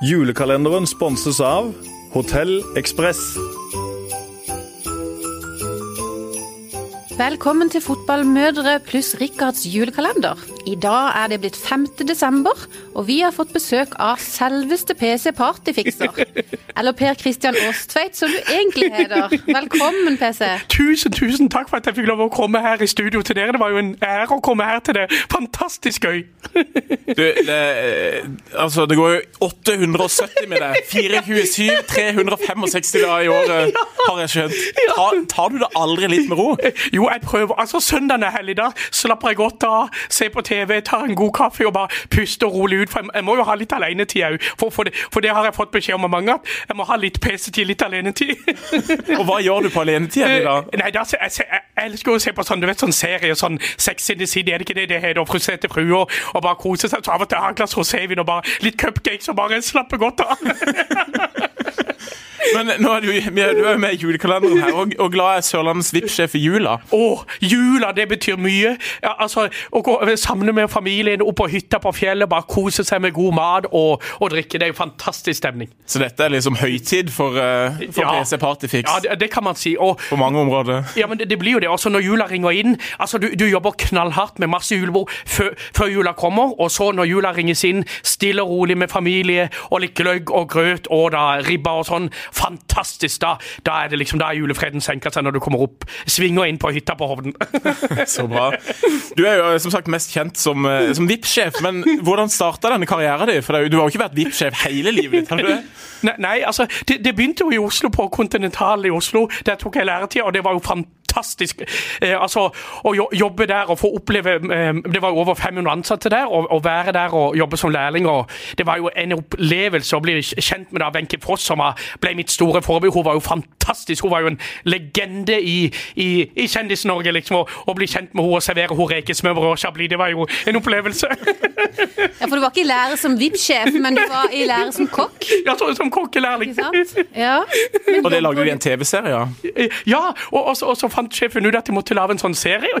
Julekalenderen sponses av Hotell Ekspress. Velkommen til Fotballmødre pluss Rikards julekalender. I dag er det blitt 5. desember, og vi har fått besøk av selveste PC Partyfikser. Eller Per Christian Åstveit, som du egentlig heter. Velkommen, PC. Tusen, tusen takk for at jeg fikk lov å komme her i studio til dere. Det var jo en ære å komme her til det. Fantastisk gøy. Du, det, altså, det går jo 870 med deg. 427, 365 dager i året, har jeg skjønt. Tar, tar du det aldri litt med ro? Jo, jeg prøver. Altså, Søndagen er hellig. Da slapper jeg godt av, ser på TV, tar en god kaffe og bare puster rolig ut. For jeg, jeg må jo ha litt alenetid òg. For, for, for det har jeg fått beskjed om av mange. at Jeg må ha litt PC-tid, litt alenetid. Og hva gjør du på alenetida di da? Nei, da, jeg, jeg, jeg elsker å se på sånn, du vet, sånn serie, sånn Sex in the City, er det ikke det det heter? Frustrerte fruer, og bare kose seg. Så av og til jeg et glass rosévin og bare litt cupcakes og bare slappe godt av. Men nå er du, vi er- jo med i julekalenderen her, og, og glad er Sørlandets VIP-sjef i jula. Å, jula, det betyr mye. Ja, altså, Å gå sammen med familien opp på hytta på fjellet, bare kose seg med god mat og, og drikke. Det er jo fantastisk stemning. Så dette er liksom høytid for, uh, for Ja. PC Partyfix Ja, det, det kan man si. Og på mange områder. Ja, men det, det blir jo det. Også når jula ringer inn. Altså, Du, du jobber knallhardt med masse julebord før, før jula kommer. Og så når jula ringes inn, stille og rolig med familie og litt gløgg og grøt og da ribba og sånn. Fantastisk. Da, da er det liksom, da er julefreden senka seg når du kommer opp. Svinger inn på hytta på Hovden. Så bra. Du er jo som sagt mest kjent som, eh, som VIP-sjef, men hvordan starta denne karrieren din? For du har jo ikke vært VIP-sjef hele livet ditt, har du det? Nei, nei altså, det, det begynte jo i Oslo, på Continental i Oslo. Der tok jeg læretid, og det var jo fantastisk. Eh, altså, Å jobbe der og få oppleve eh, Det var jo over 500 ansatte der. Å være der og jobbe som lærling, og det var jo en opplevelse å bli kjent med da Wenche Foss, som ble mitt store forbilde. Hun var jo fantastisk. Hun var jo en legende i, i, i Kjendis-Norge, liksom. Å, bli kjent med henne og servere henne rekesmørbrød og chablis, det var jo en opplevelse. Ja, For du var ikke i lære som VIP-sjef, men du var i lære som kokk? ja, så, som kokkelærling. Ja. Men Og det lagde du i en TV-serie, ja? Ja, og, og, så- og så fant sjefen ut at de måtte lage en sånn serie.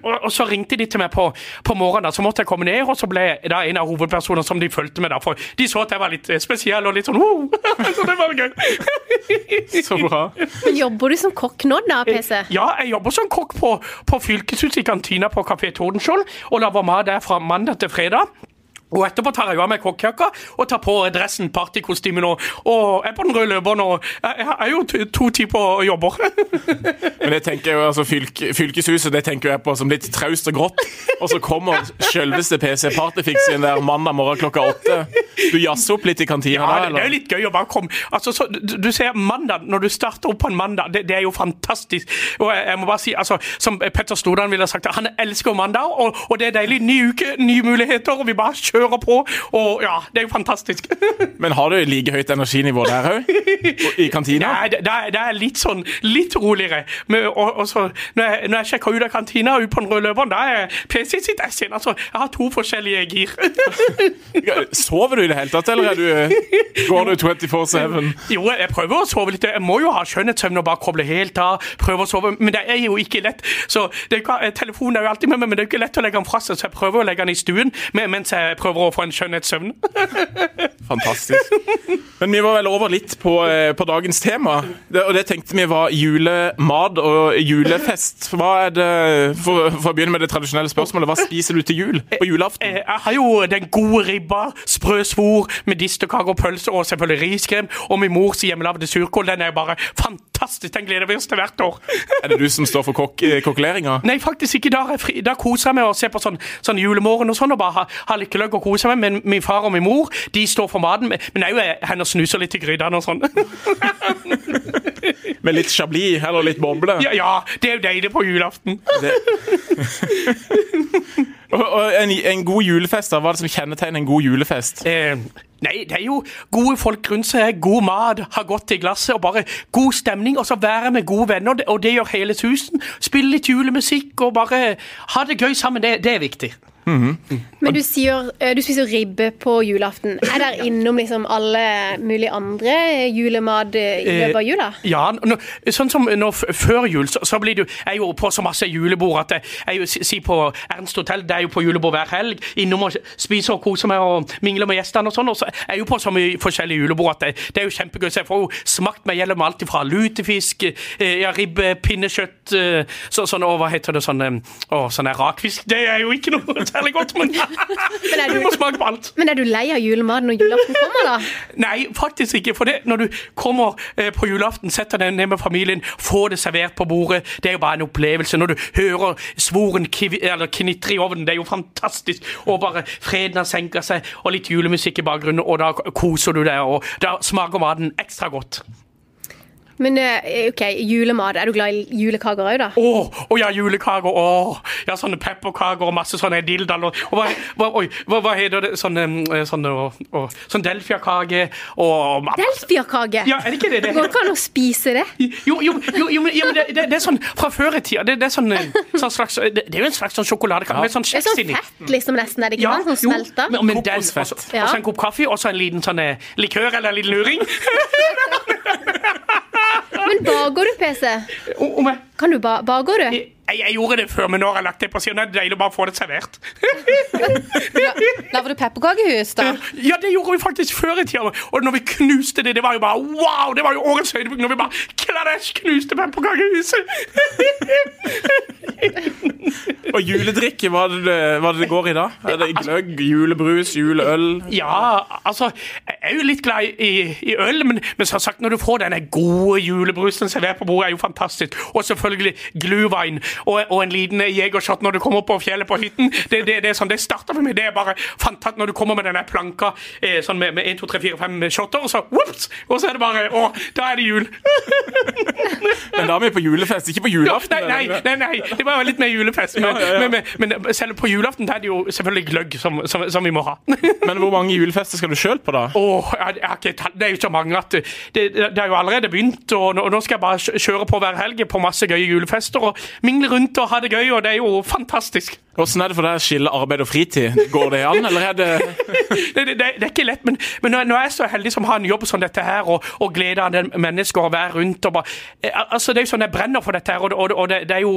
Og, og så ringte de til meg på, på morgenen, da, så måtte jeg komme ned, og så ble jeg da en av hovedpersonene som de fulgte med. da, For de så at jeg var litt eh, spesiell og litt sånn oh! Så det var gøy. Så bra. Men Jobber du som kokk nå, da, PC? Ja, jeg jobber som kokk på, på Fylkeshuset i kantina på Kafé Tordenskjold, og lager mat der fra mandag til fredag. Og etterpå tar jeg av meg kokkejakka og tar på dressen, partykostymen og, og er på den røde løperen. og Jeg jeg er jo to, to tider jobber. Men det tenker jeg altså fylk, Fylkeshuset det tenker jeg på som litt traust og grått. Og så kommer selveste PC Partyfix inn der mandag morgen klokka åtte. Du jazzer opp litt i kantina Ja, da, det, det er jo litt gøy å bare komme altså, så, du, du ser mandag, Når du starter opp på en mandag, det, det er jo fantastisk. Og jeg, jeg må bare si, altså, Som Petter Stordalen ville sagt, han elsker mandag, og, og det er deilig. Ny uke, nye muligheter, og vi bare kjører på. Og ja, det er jo fantastisk. Men har du like høyt energinivå der òg? I kantina? Nei, det, det, er, litt sånn litt roligere. Men, og, og så, når jeg, når jeg sjekker ut av kantina ut på den røde løperen, da er PC sitt ser, altså, Jeg har to forskjellige gir. Sover du i det hele tatt, eller er du, går du 24-7? Jo, jeg prøver å sove litt. Jeg må jo ha skjønnhetssøvn og bare koble helt av. Prøve å sove, Men det er jo ikke lett. Så det Telefonen er jo alltid med meg, men det er jo ikke lett å legge den fra seg, så jeg prøver å legge den i stuen mens jeg prøver å få en skjønnhetssøvn. Fantastisk. Men vi var vel over litt på, eh, på dagens tema, det, og det tenkte vi var julemat og julefest. Hva er det, for, for å begynne med det tradisjonelle spørsmålet, hva spiser du til jul på julaften? Jeg, Jeg har jo den gode ribba, sprø svor, medisterkake og pølse og selvfølgelig riskrem. Og min mors hjemmelagde surkål. Den er bare fantastisk. Den gleder vi oss til hvert år. Er det du som står for kok eh, kokkeleringa? Nei, faktisk ikke. Da, fri. da koser jeg meg og ser på sånn, sånn julemorgen og sånn, og bare ha, ha litt gløgg og kose meg. Men min far og min mor de står for maten. Men òg jeg er jo hen snuser litt i grytene og sånn. Med litt chablis eller litt boble? Ja, ja, det er jo deilig på julaften. Det. Og, og en, en god julefest, da, hva er det som kjennetegner en god julefest? Eh, nei, det er jo gode folk rundt seg, god mat, ha godt i glasset og bare god stemning. Og så være med gode venner, og det, og det gjør hele tusen. Spille litt julemusikk og bare ha det gøy sammen. Det, det er viktig. Men du sier eh, du spiser ribbe på julaften. Er det innom liksom alle mulige andre julemat eh, i løpet av jula? Ja, nå, sånn som nå før jul, så, så blir du Jeg er jo på så masse julebord at jeg, jeg er jo, si si på Ernst hotell, det er jo på julebord hver helg. Innom og spiser og koser meg og mingler med gjestene og sånn. Og så er jeg jo på så mye forskjellige julebord at det, det er jo kjempegøy. Så jeg får jo smakt meg gjennom alt fra lutefisk, eh, ja, ribbe, pinnekjøtt, eh, så, sånn, og hva heter det, sånn eh, å, sånn rakfisk. Det er jo ikke noe særlig godt, men men du du- må smake på alt. Men er du lei av julemat når julaften kommer, da? Nei, faktisk ikke. For det, når du kommer eh, på julaften, setter deg ned med familien, får det servert på bordet, det er jo bare en opplevelse. Når du hører svoren knitre i ovnen, det er jo fantastisk. Og bare freden har senka seg, og litt julemusikk i bakgrunnen, og da koser du deg, og da smaker maten ekstra godt. Men eh, ok, julemat. Er du glad i julekaker òg, da? Å, og ja, julekaker. Oh. ja, sånne pepperkaker og masse sånne dildal. Og, og hva, hva, oi, hva, hva heter det? Sånne, eh, sånne, og, og, sånn delfiakake og Delfiakake! Ja, er det ikke det? det? Går det ikke an å spise det? Jo, jo, jo, jo, men, jo, men det, det, det er sånn fra før i tida. Det, det, er sånn, eh, sånn slags, det, det er jo en slags sånn sjokoladekake med sånn Det er sånn fett, liksom, nesten. Er det ikke sant? Sånn smelta? men, men det er Kokosfett. også, Ja. også en kopp kaffe og så en liten sånn likør eller en liten luring. Men baker du, PC? Om- jeg, Kan du ba baker du? jeg, jeg gjorde det før, men nå har jeg lagt det på siden. Det er deilig å bare få det servert. Lager du pepperkakehus, da? Ja, det gjorde vi faktisk før i tida. Og når vi knuste det, det var jo bare wow! Det var jo årets høydepunkt når vi bare kladdæsj knuste pepperkakehuset. Og juledrikke, hva er det det, hva det det går i da? Er det gløgg, julebrus, juleøl? Ja, altså Jeg er jo litt glad i, i øl, men, men som sagt, når du får denne gode julebrusen servert på bordet, er jo fantastisk. Og selvfølgelig glühwein og, og en liten jegershot når du kommer på fjellet på hytten. Det, det, det er sånn, det starter for meg. Det er bare fantastisk når du kommer med denne planka eh, sånn med, med 1, 2, 3, 4, 5 shotter, og så whoops, og så er det bare Å, da er det jul. Men da er vi på julefest, ikke på julaften. Nei, nei, nei, nei, det var litt mer julefest. Men, Ja, ja, ja. men, men, men selv på julaften da er det jo selvfølgelig gløgg som, som, som vi må ha. Men hvor mange julefester skal du sjøl på, da? Åh, jeg, jeg har ikke tall- det er jo så mange at det, det, det har jo allerede begynt, og nå, nå skal jeg bare kjøre på hver helg på masse gøye julefester og mingle rundt og ha det gøy, og det er jo fantastisk. Åssen er det for deg å skille arbeid og fritid? Går det an, eller er det Det, det, det, er ikke lett, men, men når, når jeg er så heldig som har en jobb som dette her, og, og gleder av den mennesker å være rundt og bare, eh, altså Det er jo sånn jeg brenner for dette her, og, det- og, og det, det er jo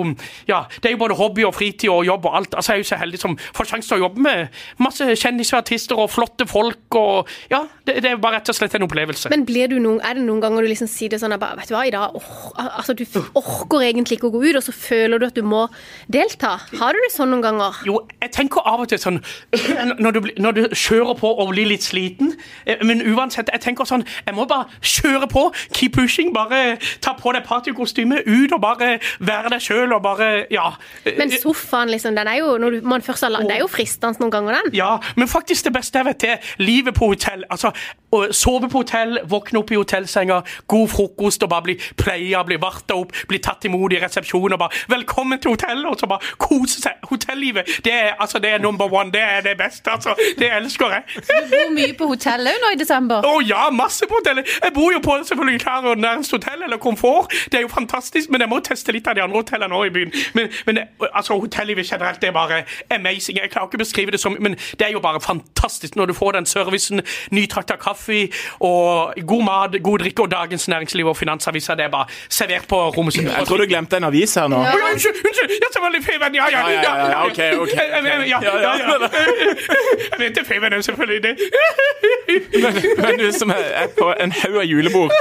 ja, det er jo både hobby og fritid og jobb og alt. altså Jeg er jo så heldig som får sjanse til å jobbe med masse kjendiser, artister og flotte folk. og ja, Det, det er bare rett og slett en opplevelse. Men blir du noen, er det noen ganger du liksom sier det sånn at bare, Vet du hva, i dag or, altså, Du orker egentlig ikke å gå ut, og så føler du at du må delta. Har du det sånn noen ganger? Jo, jeg tenker av og til sånn Når du, når du kjører på og blir litt sliten eh, Men uansett, jeg tenker sånn Jeg må bare kjøre på, keep pushing. Bare ta på deg partykostyme, ut og bare være deg sjøl og bare Ja. Men sofaen, liksom, den er jo, når du, man først har, det er jo fristende noen ganger, den. Ja, men faktisk det beste jeg vet, er livet på hotell. Altså, sove på hotell, våkne opp i hotellsenga, god frokost og bare bli pleia, bli varta opp, bli tatt imot i resepsjonen og bare 'Velkommen til hotellet!' og så bare kose seg. Hotellivet, det er, altså, det er number one. Det er det beste, altså. Det elsker jeg. Du bor mye på hotell òg nå i desember. Å ja, masse på hotellet. Jeg bor jo på selvfølgelig Klar og Nærmest hotell, eller Komfort. Det er jo fantastisk, men jeg må teste litt av de andre hotellene nå i byen. Men, men altså, hotellivet generelt, det er bare amazing. Jeg klarer ikke å beskrive det som Men det er jo bare fantastisk når du får den servicen, nytrakta kaffe og god mat, god drikke og Dagens Næringsliv og Finansaviser. Det er bare servert på rommet. sitt. Jeg tror du glemte en avis her nå. Ja, unnskyld! unnskyld, Ja, veldig Feven! Ja, ja, Ja, ja, ok, ok. Ja, ja, ja, ja, ja. Jeg Feven, selvfølgelig. det. Men, men du som er på en haug av julebord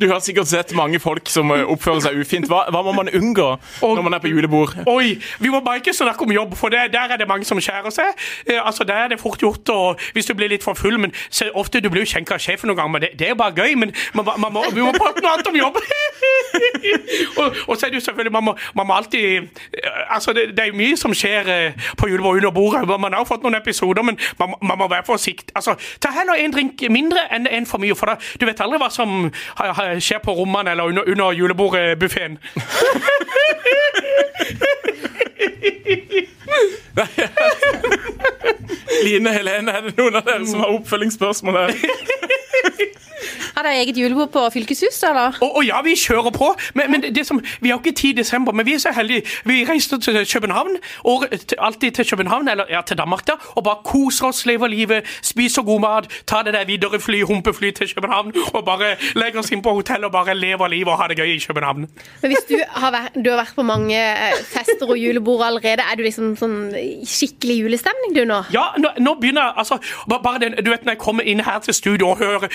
Du har sikkert sett mange folk som eh, oppfører seg ufint. Hva, hva må man unngå når man er på julebord? Oi, vi må bare ikke snakke om jobb, for det, der er det mange som skjærer seg. Eh, altså, Der er det fort gjort og hvis du blir litt for full. men Ofte du blir jo skjenka av sjefen noen ganger, men det, det er bare gøy. Men man, man må, vi må prate noe annet om jobb. og, og så er det jo selvfølgelig Man må, man må alltid eh, Altså, det, det er jo mye som skjer eh, på julebord under bordet. Man har jo fått noen episoder, men man, man må være forsiktig. Altså, ta heller en drink mindre enn en for mye, for da, du vet aldri hva som skjer på rommene eller under, under julebordbuffeen. Line Helene, er det noen av dere som har oppfølgingsspørsmål her? Har dere eget julebord på fylkeshuset, eller? Å oh, oh, ja, vi kjører på. Men, men det som, vi har ikke tid i desember, men vi er så heldige. Vi reiser til København, og til, alltid til København, eller ja, til Danmark, da, og bare koser oss, lever livet, spiser god mat, tar det der videre fly, humpefly til København, og bare legger oss inn på hotell og bare lever livet og har det gøy i København. Men hvis du har vært, du har vært på mange eh, fester og julebord allerede, er du liksom sånn skikkelig julestemning du nå? Ja, nå, nå begynner jeg altså, bare den, Du vet når jeg kommer inn her til studio og hører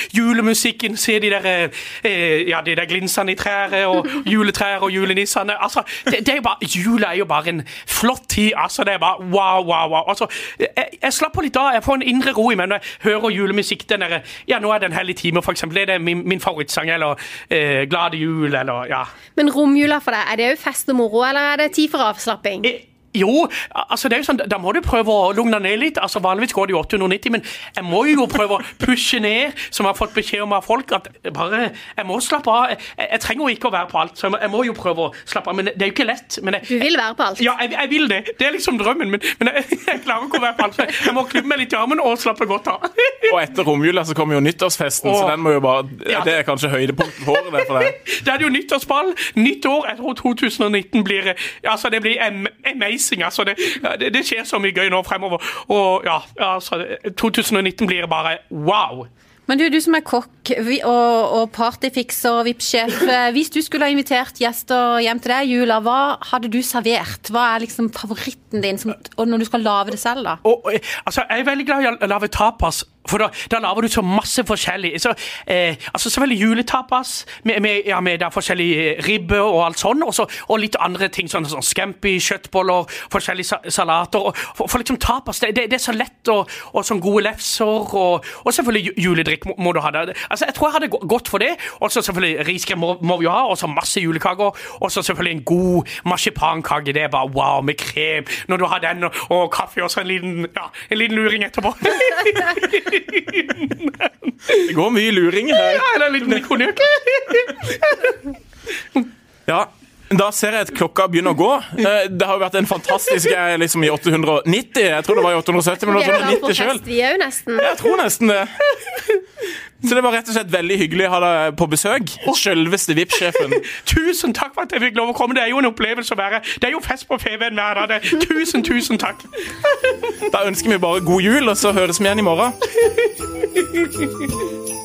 julemusikken, se de der, eh, ja, de der glinsene i trærne og juletrær og julenissene altså, det, det er bare, Jula er jo bare en flott tid. altså, Det er bare wow, wow, wow. altså, Jeg, jeg slapper litt av. Jeg får en indre ro i meg når jeg hører julemusikk. den der, ja, Nå er det en hellig time, for eksempel. Det er min, min favorittsang. Eller eh, Glade jul, eller ja. Men romjula for deg, er det òg fest og moro, eller er det tid for avslapping? Eh, Jo, altså det er jo sånn, da må du prøve å lugne ned litt. altså Vanligvis går det jo 890, men jeg må jo prøve å pushe ned, som jeg har fått beskjed om av folk. at bare, Jeg må slappe av. Jeg, jeg trenger jo ikke å være på alt, så jeg må, jeg må jo prøve å slappe av. Men det er jo ikke lett. men jeg, Du vil være på alt? ja, jeg, jeg vil det. Det er liksom drømmen. Men, men jeg, jeg klarer ikke å være på alt. Jeg må klippe meg litt i armen og slappe godt av. Og etter romjula så kommer jo nyttårsfesten, så den må jo bare Ja. Det er kanskje høydepunktet på året det for deg. det er jo nyttårsball, nytt år. Jeg tror 2019 blir altså det blir am amazing. altså det, det, det skjer så mye gøy nå fremover. Og ja, altså 2019 blir bare wow. Men du, du som er kokk og, og partyfikser og VIP-sjef. eh, Hvis du skulle ha invitert gjester hjem til deg i jula, hva hadde du servert? Hva er liksom favoritten din som, når du skal lage det selv, da? Og, altså, jeg er veldig glad i å lage tapas. For da, da lager du så masse forskjellig. Så, eh, altså Selvfølgelig juletapas med, med, ja, med da forskjellig eh, ribbe og alt sånn. Og, så, og litt andre ting, sånn, sånn scampi, kjøttboller, forskjellige sa salater. Og, for, for liksom tapas, det, det, det er så lett, og, og sånn gode lefser. Og, og selvfølgelig juledrikk må, må du ha. Det. Altså, Jeg tror jeg hadde gått for det. Og så selvfølgelig riskrem må, må vi ha, og så masse julekaker. Og så selvfølgelig en god marsipankake. Det er bare wow, med krem. Når du har den og kaffe og så en liten, ja, en liten luring etterpå. Det går mye luring her. Ja, eller en liten konjakk. Ja, da ser jeg at klokka begynner å gå. Eh, Det har jo vært en fantastisk Jeg er liksom i 890. Jeg tror det var i 870, men Vi er klar for 890 sjøl. Vi er jo nesten. Jeg tror nesten det. Så det var rett og slett veldig hyggelig å ha deg på besøk. Sjølveste VIP-sjefen. Tusen takk for at jeg fikk lov å komme. Det er jo en opplevelse å være Det er jo fest på FVN hver dag. Tusen, tusen takk. Da ønsker vi bare god jul, og så høres vi igjen i morgen.